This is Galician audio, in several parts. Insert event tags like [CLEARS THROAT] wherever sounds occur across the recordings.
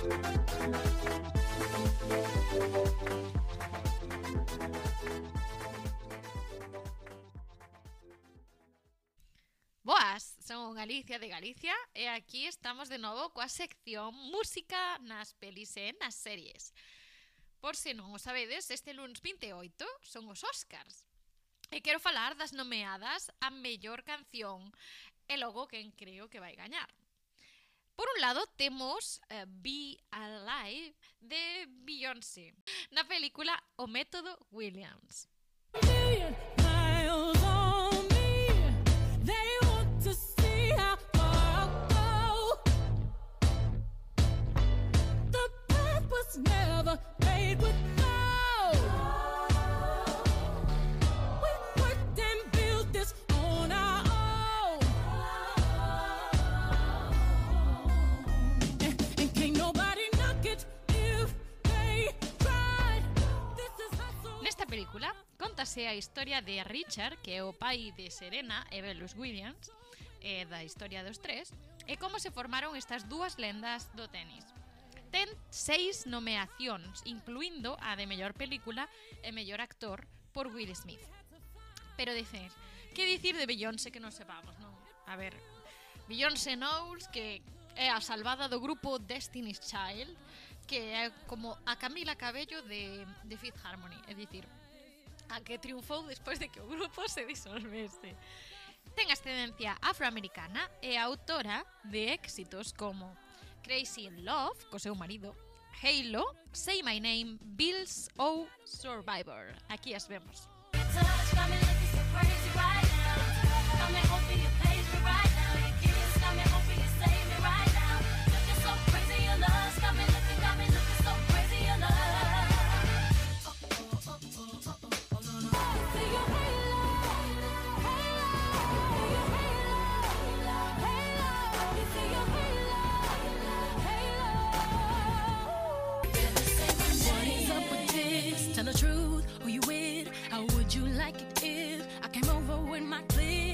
Boas, son Galicia de Galicia e aquí estamos de novo coa sección Música nas pelis e nas series. Por se non o sabedes, este lunes 28 son os Oscars. E quero falar das nomeadas a mellor canción e logo quen creo que vai gañar. Por un lado temos uh, Be Alive de Beyoncé, na película O Método Williams. never made with base a historia de Richard, que é o pai de Serena e Belus Williams, e da historia dos tres, e como se formaron estas dúas lendas do tenis. Ten seis nomeacións, incluindo a de mellor película e mellor actor por Will Smith. Pero dices, que dicir de Beyoncé que non sepamos, non? A ver, Beyoncé Knowles, que é a salvada do grupo Destiny's Child, que é como a Camila Cabello de, de Fifth Harmony, é dicir, a que triunfou despois de que o grupo se disolvese. Ten ascendencia afroamericana e autora de éxitos como Crazy in Love, co seu marido, Halo, Say My Name, Bills ou Survivor. Aquí as vemos. in my clean.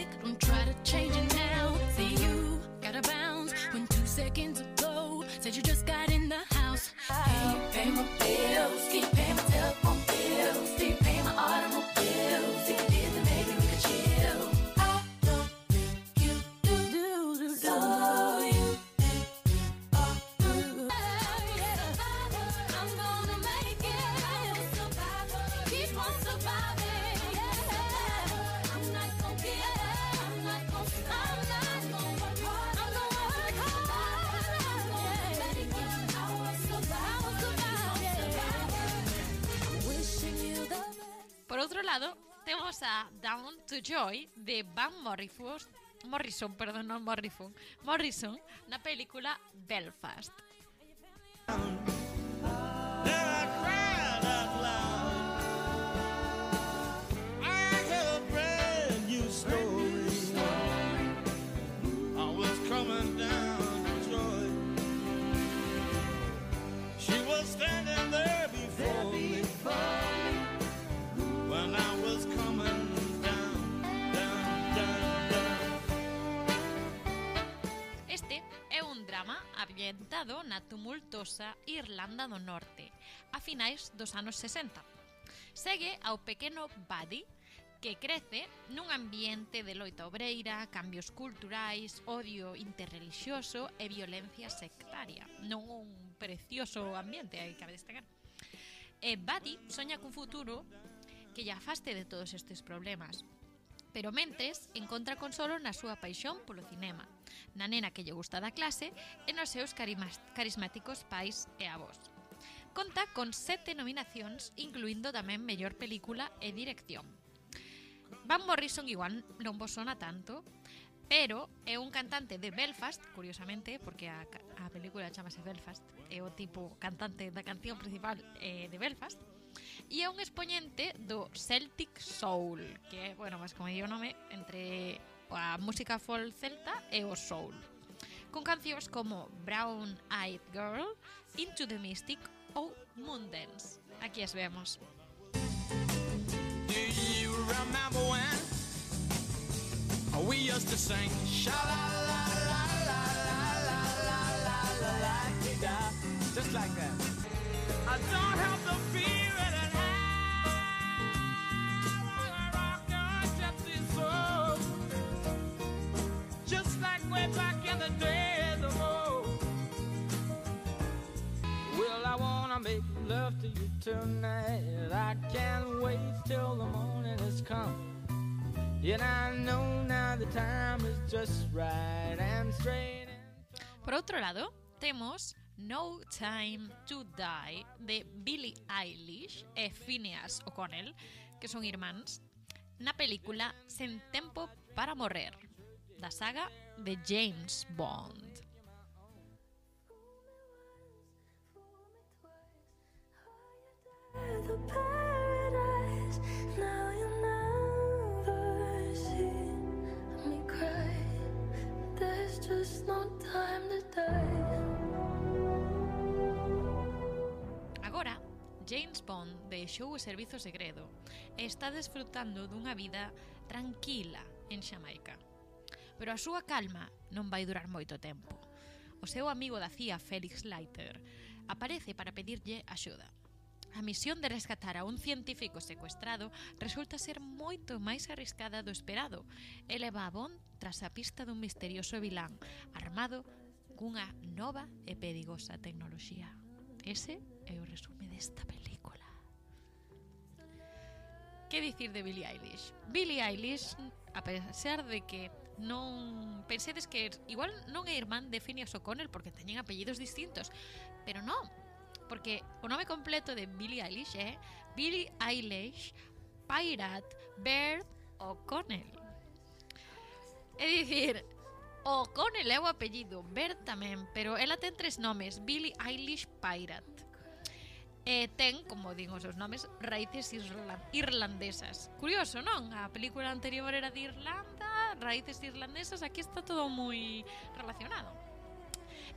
To Joy de Van Morrison, Morrison, perdón, non Morrison, Morrison na película Belfast. revoltosa Irlanda do Norte, a finais dos anos 60. Segue ao pequeno Buddy, que crece nun ambiente de loita obreira, cambios culturais, odio interrelixioso e violencia sectaria. Non un precioso ambiente, hai que destacar. E Buddy soña cun futuro que lle afaste de todos estes problemas, pero mentres encontra consolo na súa paixón polo cinema, na nena que lle gusta da clase e nos seus carismáticos pais e avós. Conta con sete nominacións, incluindo tamén mellor película e dirección. Van Morrison igual non vos sona tanto, pero é un cantante de Belfast, curiosamente, porque a, a película chamase Belfast, é o tipo cantante da canción principal eh, de Belfast, E é un expoñente do Celtic Soul, que é, bueno, máis como digo o nome, entre a música folk celta e o soul. Con cancións como Brown Eyed Girl, Into the Mystic ou Moondance. Aquí as vemos. Do you remember when we used to sing sha la la la la la la la la la la just like that I don't have the feeling love to you tonight. I can't wait till the morning has come. Por outro lado, temos No Time to Die de Billie Eilish e Phineas O'Connell, que son irmáns, na película Sen Tempo para Morrer, da saga de James Bond. just no time to die. Agora, James Bond deixou o servizo segredo e está desfrutando dunha vida tranquila en Xamaica. Pero a súa calma non vai durar moito tempo. O seu amigo da CIA, Felix Leiter, aparece para pedirlle axuda. A misión de rescatar a un científico secuestrado resulta ser moito máis arriscada do esperado e leva a Bond tras a pista dun misterioso vilán armado cunha nova e perigosa tecnoloxía. Ese é o resume desta película. Que dicir de Billie Eilish? Billie Eilish, a pesar de que non pensedes que er, igual non é irmán de Phineas O'Connell porque teñen apellidos distintos, pero non, porque o nome completo de Billie Eilish é Billie Eilish Pirate Bird O'Connell. É dicir, O'Connell é o apellido, Bird tamén, pero ela ten tres nomes, Billie Eilish Pirate. E ten, como din os seus nomes, raíces irlandesas. Curioso, non? A película anterior era de Irlanda, raíces irlandesas, aquí está todo moi relacionado.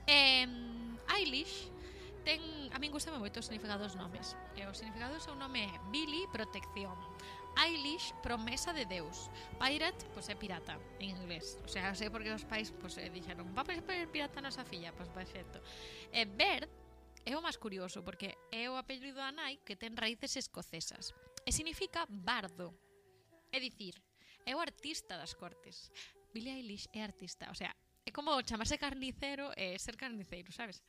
E, Eilish ten, a min gustame moito o significado dos nomes. E o significado do seu nome é Billy, protección. Eilish, promesa de Deus. Pirate, pois pues, é pirata, en inglés. O sea, sei porque os pais pois, pues, eh, dixeron va a pois, pois, ser pirata a nosa filla, pois pues, perfecto. E Bert, é o máis curioso porque é o apelido da nai que ten raíces escocesas e significa bardo. É dicir, é o artista das cortes. Billie Eilish é artista, o sea, é como chamarse carnicero e ser carniceiro, sabes?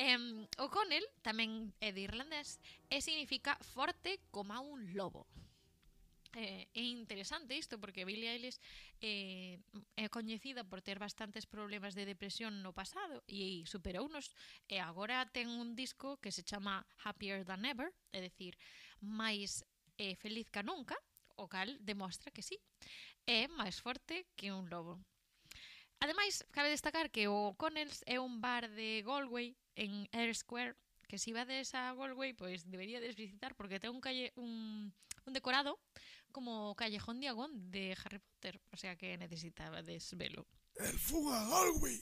Eh, O'Connell tamén é de irlandés e significa forte como un lobo. Eh, é interesante isto porque Billie Eilish eh, é coñecida por ter bastantes problemas de depresión no pasado e superou nos e eh, agora ten un disco que se chama Happier Than Ever, é dicir, máis eh, feliz que nunca, o cal demostra que sí, é máis forte que un lobo. Ademais, cabe destacar que o Connells é un bar de Galway en Air Square que se si vades a Galway, pois deberíades visitar porque ten un calle un, un decorado como Callejón Diagón de Harry Potter, o sea que necesitabades velo. El fuga Galway.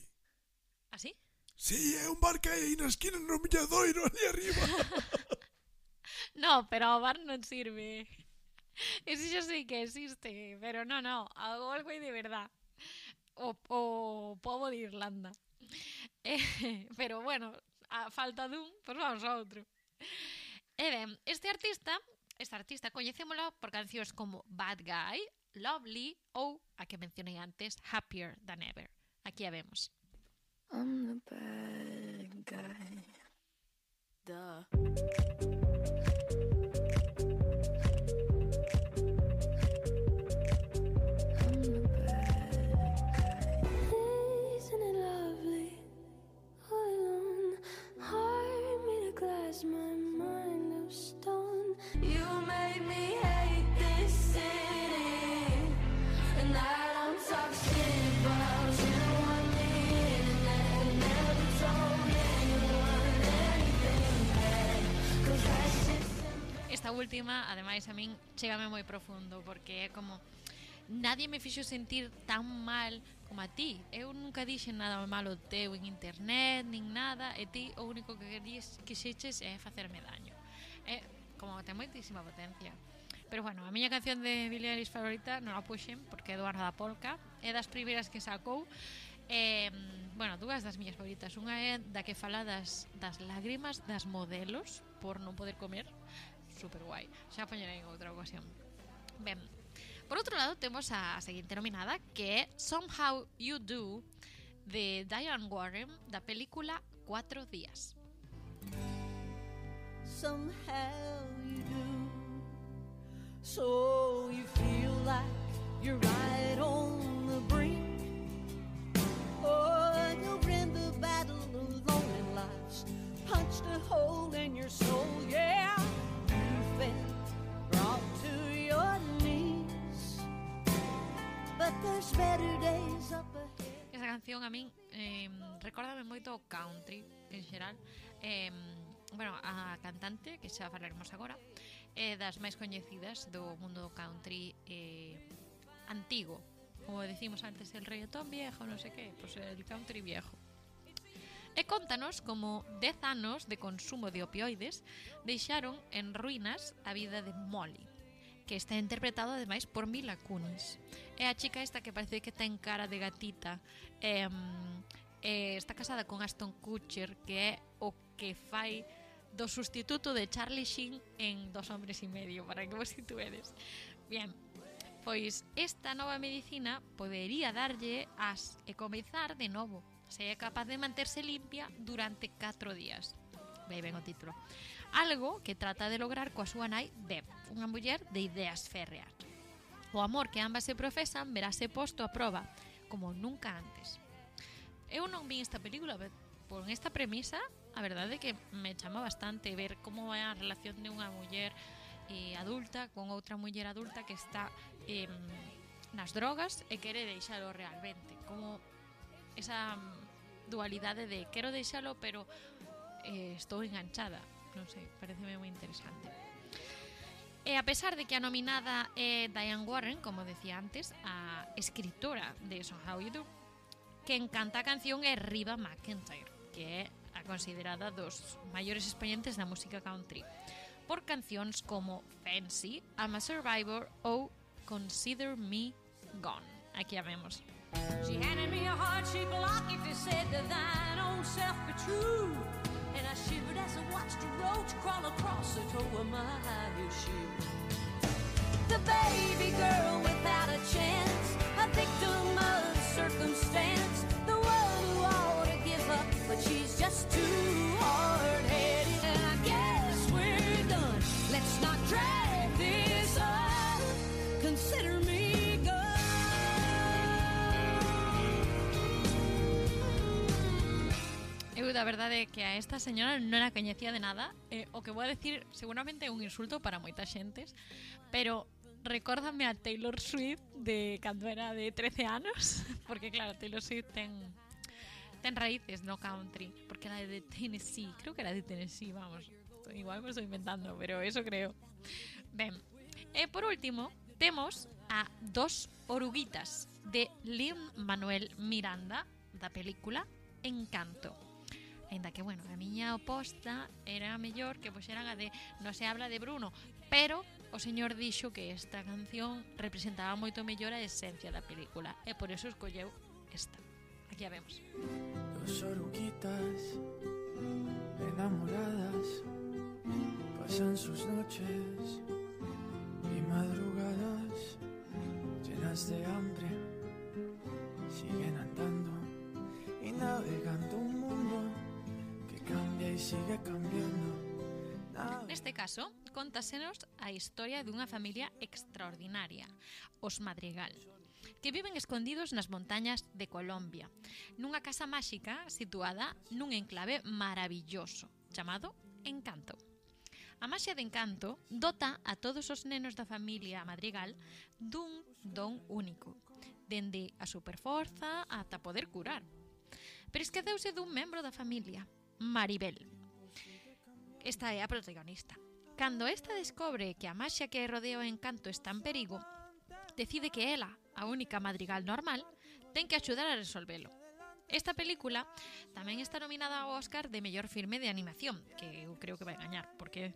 Así? ¿Ah, sí, é un bar que hai na esquina no milladoiro ali arriba. [LAUGHS] no, pero o bar non sirve. Ese xa sei que existe, pero no, no, a Galway de verdad. O, o de Irlanda. [LAUGHS] Eh, pero bueno, a falta dun, pois vamos a outro. E ben, este artista, esta artista coñecémola por cancións como Bad Guy, Lovely ou a que mencionei antes, Happier Than Ever. Aquí a vemos. I'm the bad última, ademais, a min chegame moi profundo, porque é como nadie me fixo sentir tan mal como a ti. Eu nunca dixen nada malo teu en internet, nin nada, e ti o único que querías que xeches é facerme daño. É como ten moitísima potencia. Pero bueno, a miña canción de Billie Eilish favorita non a puxen porque é do ano da polca, é das primeiras que sacou. Eh, bueno, dúas das miñas favoritas. Unha é da que fala das, das lágrimas das modelos por non poder comer, Super guai. Xa a poñerei en outra ocasión. Ben, por outro lado temos a seguinte nominada que é Somehow You Do de Diane Warren da película Cuatro días. somehow you do. So you feel like you're right on the brink. Oh, you're in the battle alone in life's punched a hole in your soul. Yeah, Esa canción a min eh, recórdame moito o country en xeral. Eh, Bueno, a cantante, que xa falaremos agora eh, Das máis coñecidas do mundo do country eh, antigo. Como decimos antes, el reggaetón viejo, non sei que Pois pues el country viejo e contanos como 10 anos de consumo de opioides deixaron en ruínas a vida de Molly que está interpretado ademais por Mila Kunis. É a chica esta que parece que ten cara de gatita. Eh, eh, está casada con Aston Kutcher, que é o que fai do sustituto de Charlie Sheen en Dos hombres y medio, para que vos situedes. Bien, pois esta nova medicina podería darlle as e comezar de novo se é capaz de manterse limpia durante 4 días. Aí ven o título. Algo que trata de lograr coa súa nai Deb, unha muller de ideas férreas. O amor que ambas se profesan verase posto a proba, como nunca antes. Eu non vi esta película, pero por esta premisa, a verdade é que me chama bastante ver como é a relación de unha muller eh, adulta con outra muller adulta que está eh, nas drogas e quere deixalo realmente. Como esa mm, dualidade de quero deixalo, pero eh, estou enganchada. Non sei, pareceme moi interesante. E a pesar de que a nominada é Diane Warren, como decía antes, a escritora de Somehow How You Do, quen canta a canción é Riva McIntyre, que é a considerada dos maiores expoñentes da música country, por cancións como Fancy, I'm a Survivor ou Consider Me Gone. Aquí a vemos. She had a heart-shaped locket that said to thine own self be true. And I shivered as I watched a roach crawl across the toe of my shoe. The baby girl without a chance, da verdade é que a esta señora non a coñecía de nada eh, O que vou a decir seguramente é un insulto para moitas xentes Pero recórdame a Taylor Swift de cando era de 13 anos [LAUGHS] Porque claro, Taylor Swift ten ten raíces no country Porque era de Tennessee, creo que era de Tennessee, vamos Igual me estou inventando, pero eso creo Ben, e eh, por último, temos a dos oruguitas de Lin Manuel Miranda da película Encanto. Ainda que, bueno, a miña oposta era mellor que pois puxeran a de Non se habla de Bruno, pero o señor dixo que esta canción representaba moito mellor a esencia da película e por eso escolleu esta. Aquí a vemos. Dos oruguitas enamoradas pasan sus noches y madrugadas llenas de hambre siguen andando y navegando sigue cambiando. Neste caso, contásenos a historia dunha familia extraordinaria, os Madrigal, que viven escondidos nas montañas de Colombia, nunha casa máxica situada nun enclave maravilloso, chamado Encanto. A maxia de encanto dota a todos os nenos da familia Madrigal dun don único, dende a superforza ata poder curar. Pero esqueceuse dun membro da familia, Maribel, Esta é a protagonista. Cando esta descobre que a maxia que rodea o encanto está en perigo, decide que ela, a única madrigal normal, ten que axudar a resolvelo. Esta película tamén está nominada ao Oscar de mellor filme de animación, que eu creo que vai gañar, porque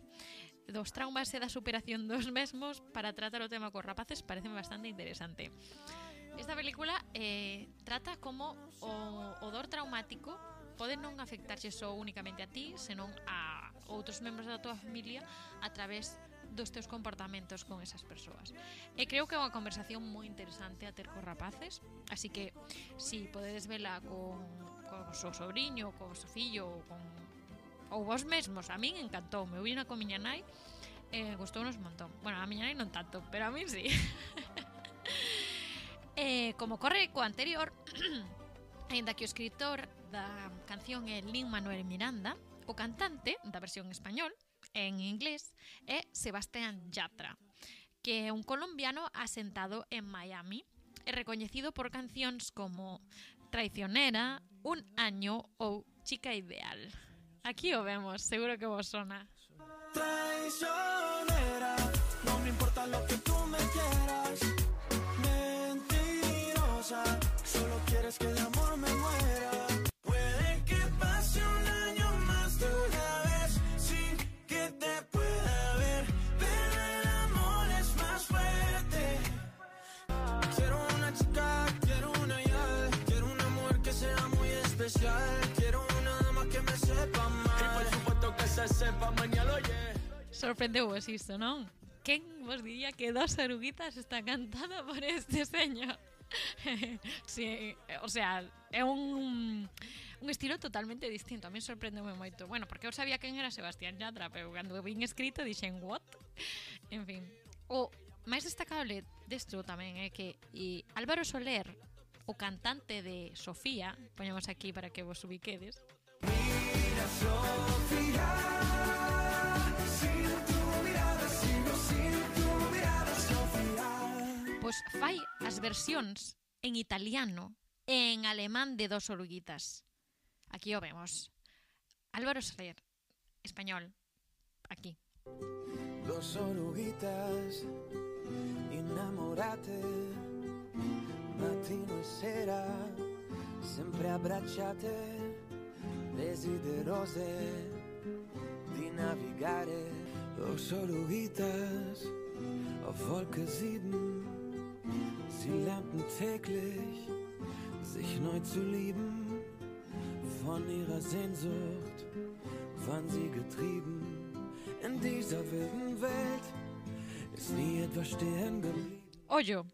dos traumas e da superación [LAUGHS] dos mesmos para tratar o tema cos rapaces parece bastante interesante. Esta película eh, trata como o, o dor traumático pode non afectarse só únicamente a ti, senón a outros membros da tua familia a través dos teus comportamentos con esas persoas. E creo que é unha conversación moi interesante a ter cos rapaces, así que si podedes vela con, con o seu sobrinho, con o seu fillo, ou con ou vos mesmos, a min encantou, me vina con miña nai, eh, gustounos un montón. Bueno, a miña nai non tanto, pero a min sí. [LAUGHS] eh, como corre co anterior, [CLEARS THROAT] ainda que o escritor da canción é Lin Manuel Miranda, o cantante da versión español, en inglés, é Sebastián Yatra, que é un colombiano asentado en Miami e recoñecido por cancións como Traicionera, Un año ou Chica Ideal. Aquí o vemos, seguro que vos sona. Traicionera, no me importa lo que tú me quieras. Mentirosa, solo quieres que de amor me Sorprendeu-vos isto, non? Quen vos diría que dos oruguitas está cantada por este señor? [LAUGHS] sí, o sea, é un un estilo totalmente distinto. A mí sorprendeume moito. Bueno, porque eu sabía quen era Sebastián Yatra, pero cando vin escrito dixen what? En fin. O máis destacable desto tamén é que e Álvaro Soler, o cantante de Sofía, poñamos aquí para que vos ubiquedes. Mira Sofía pois fai as versións en italiano e en alemán de dos oruguitas. Aquí o vemos. Álvaro Soler, español, aquí. Dos oruguitas, innamorate, mattino e sera, sempre abbracciate, desiderose di navigare. Dos oruguitas, auf Wolke sieben, sie lernten täglich, sich neu zu lieben. Von ihrer Sehnsucht waren sie getrieben. In dieser wilden Welt ist nie etwas stehen geblieben. Ollo,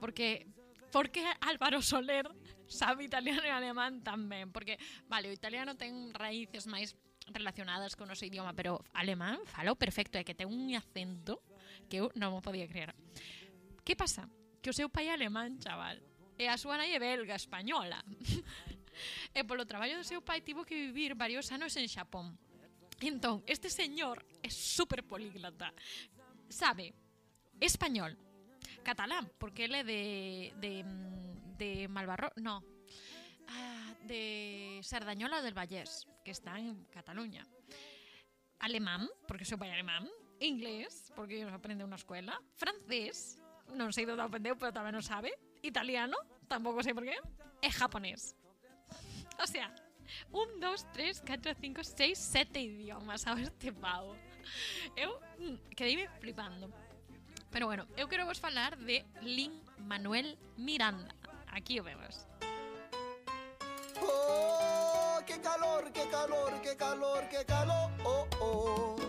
porque porque Álvaro Soler sabe italiano e alemán tamén, porque vale, italiano ten raíces máis relacionadas con o idioma, pero alemán falo perfecto, é que ten un acento que non mo podía creer. Que pasa? Que o seu pai é alemán, chaval, e a súa nai é belga, española. [LAUGHS] e polo traballo do seu pai tivo que vivir varios anos en Xapón. Entón, este señor é super políglota. Sabe español, catalán, porque ele é de de de no. Ah, de Sardañola del Vallés, que está en Cataluña. Alemán, porque seu pai é alemán. Inglés, porque aprende unha escuela. Francés, non sei do aprendeu, pero tamén o sabe, italiano, tampouco sei por qué, e japonés. O sea, un, dos, tres, catro, cinco, seis, sete idiomas a este pavo. Eu mm, quedeime flipando. Pero bueno, eu quero vos falar de Lin Manuel Miranda. Aquí o vemos. Oh, que calor, que calor, que calor, que calor. Oh, oh.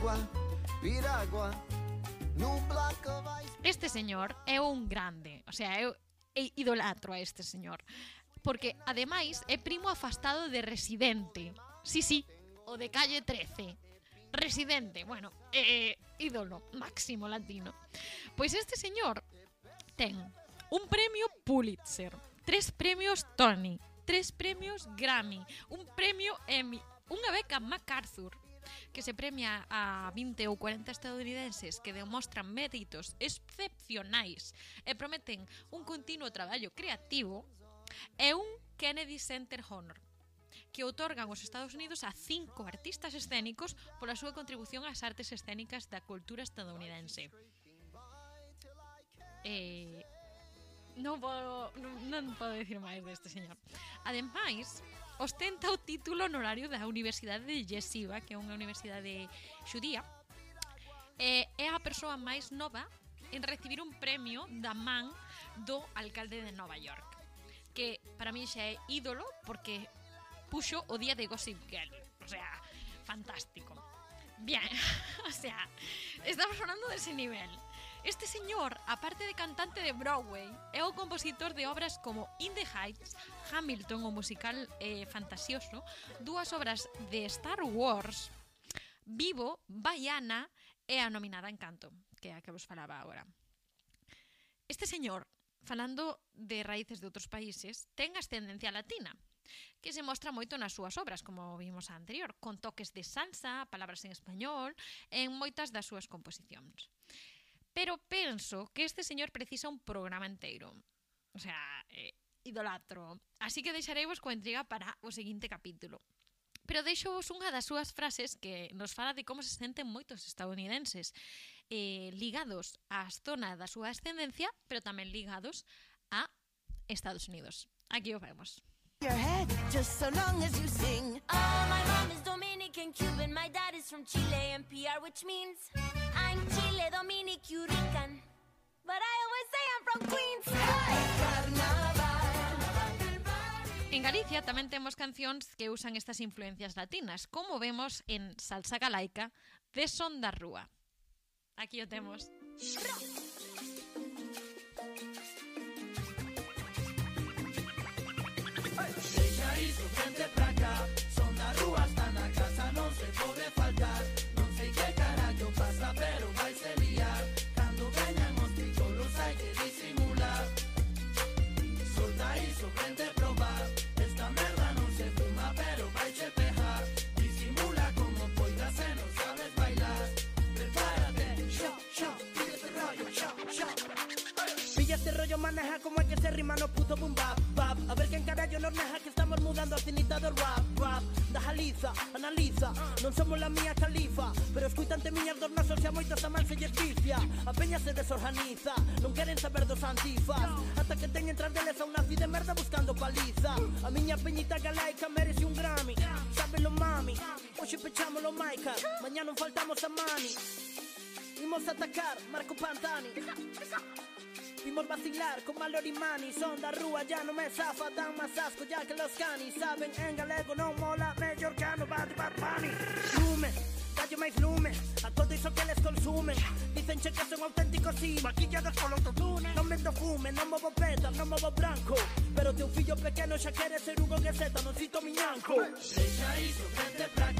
piragua, piragua, nun placo. Este señor é un grande, o sea, eu idolatro a este señor. Porque, ademais, é primo afastado de Residente. Sí, sí, o de Calle 13. Residente, bueno, eh, ídolo máximo latino. Pois este señor ten un premio Pulitzer, tres premios Tony, tres premios Grammy, un premio Emmy, unha beca MacArthur, que se premia a 20 ou 40 estadounidenses que demostran méritos excepcionais e prometen un continuo traballo creativo, é un Kennedy Center Honor que otorgan os Estados Unidos a cinco artistas escénicos pola súa contribución ás artes escénicas da cultura estadounidense. Eh, non, podo, non, non podo dicir máis deste señor. Ademais, ostenta o título honorario da Universidade de Yeshiva, que é unha universidade xudía, e é a persoa máis nova en recibir un premio da man do alcalde de Nova York, que para mí xa é ídolo porque puxo o día de Gossip Girl. O sea, fantástico. Bien, [LAUGHS] o sea, estamos falando de ese nivel. Este señor, aparte de cantante de Broadway, é o compositor de obras como In the Heights, Hamilton, o musical eh, fantasioso, dúas obras de Star Wars, Vivo, Baiana e a nominada Encanto, que é a que vos falaba agora. Este señor, falando de raíces de outros países, ten ascendencia latina, que se mostra moito nas súas obras, como vimos a anterior, con toques de salsa, palabras en español, en moitas das súas composicións. Pero penso que este señor precisa un programa inteiro. O sea, eh, idolatro. Así que deixareivos coa intriga para o seguinte capítulo. Pero deixo vos unha das súas frases que nos fala de como se senten moitos estadounidenses eh, ligados á zona da súa ascendencia, pero tamén ligados a Estados Unidos. Aquí o vemos. Your head, just so long as you sing. Oh, my mom is Dominican Cuban, my dad is from Chile and PR, which means... Chile, Dominic, Rican. But I always say I'm from Queens. En Galicia tamén temos cancións que usan estas influencias latinas, como vemos en Salsa Galaica de Son da Rúa. Aquí o temos. Rock. Rollo, maneja como hay que ser rima, no puto boom bap, bap. A ver quen carallo nos neja que estamos mudando a cinita do rap, rap. Da jaliza, analiza, non somos la mía califa, pero escuitante miñas dos nosos e a moitos tamén se. A peña se desorganiza, non queren saber dos antifas, ata que teñen tras deles a un nazi de merda buscando paliza. A miña peñita galaica merece un Grammy, sábelo mami, hoxe pechámolo Michael, mañá non faltamos a mani. Imos a atacar, Marco Pantani. Vimos vacilar con Mallory Mani Son da rúa, ya no me zafa Dan más asco ya que los canis Saben en galego non mola Mellor cano Bad Bad Bunny Lume, gallo máis lume A todo iso que les consumen Dicen che que son auténticos sí Maquillados con autotune Non vendo fume, non movo peta, non movo branco Pero teu fillo pequeno xa quere ser Hugo Gueseta Non cito miñanco Deixa iso, vente pra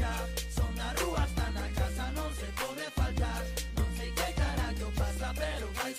Son da rúa, está na casa Non se pode faltar Non sei que carallo pasa Pero vai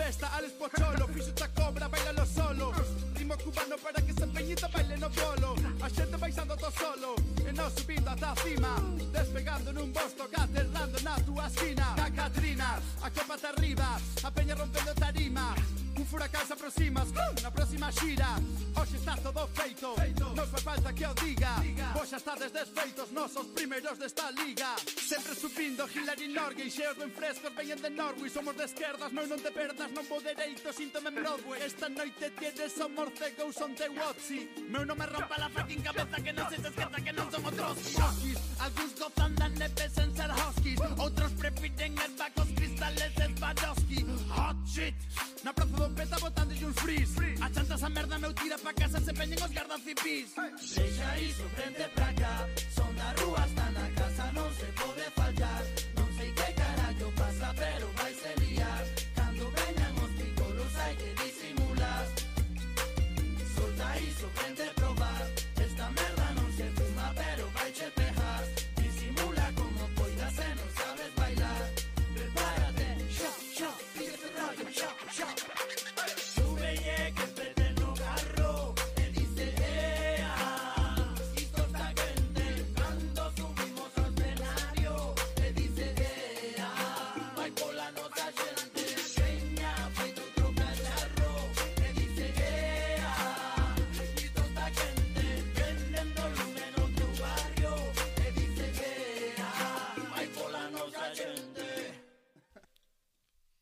festa Alex Pocholo. Fixo sta cobra, bailalo solo. Ritmo cubano para que se empeñita baile no bolo A xente baixando to solo. E non subindo ata a cima. Despegando nun bosto, caterrando na tua esquina. Ca Catrina, a copa arriba. A peña rompendo tarima. Furacán se aproxima Na próxima xira Hoxe está todo feito Non fai falta que o diga. Vos xa estades desfeitos Nosos primeiros desta liga. Sempre subindo Hillary Norgay Xeos ben frescos veñen de Norway Somos de esquerdas, meu non te perdas Non vou dereito, síntome en Broadway. Esta noite tienes o morcego Son de Watsi. Meu non me rompa la fucking cabeza Que non se te esquerda que non somos Trotsky Alguns gozan da neve sen ser huskies. Outros prefiren herbacos cristales de Swarovski. Hot shit Na praza do peta botando un frizz chanta esa merda, meu tira pa casa Se peñen os gardas cipís Deixa iso, vente pra cá Son da rúa, está na casa Non se pode falar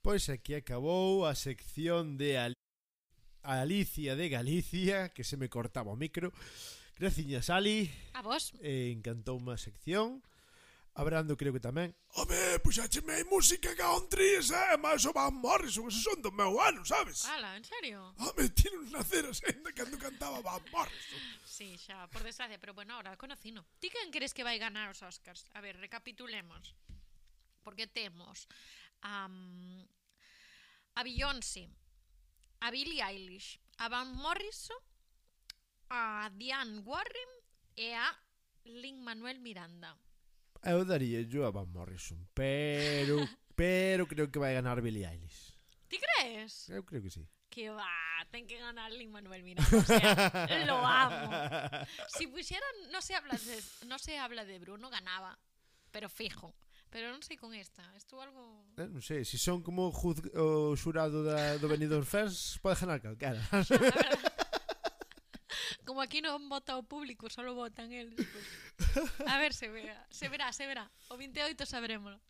Pois aquí acabou a sección de Al Alicia de Galicia, que se me cortaba o micro. Graciñas, Ali. A vos. Eh, encantou má sección. Abrando creo que tamén. Home, pois puxácheme música country, eh? é máis o Van Morrison, esos son do meu ano, sabes? Ala, en serio? Home, tiene un naceras ainda cando cantaba Van Morrison. sí, xa, por desgracia, pero bueno, ahora conocino. Ti quen crees que vai ganar os Oscars? A ver, recapitulemos. Porque temos a, a Beyoncé, a Billie Eilish, a Van Morrison, a Diane Warren e a Lin-Manuel Miranda. Eu daría yo a Van Morrison, pero [LAUGHS] pero creo que vai ganar Billie Eilish. Ti crees? Eu creo que sí. Que va, ten que ganar Lin-Manuel Miranda, o sea, lo amo. Si pusieran, no se habla de, no se habla de Bruno, ganaba, pero fijo. Pero non sei con esta, estou algo... Eh, non sei, se son como juz... o xurado da, do Benidorm Fest, pode ganar calcara. [LAUGHS] como aquí non vota o público, só votan eles. Pues. A ver, se verá, se verá, se verá. O 28 sabrémolo.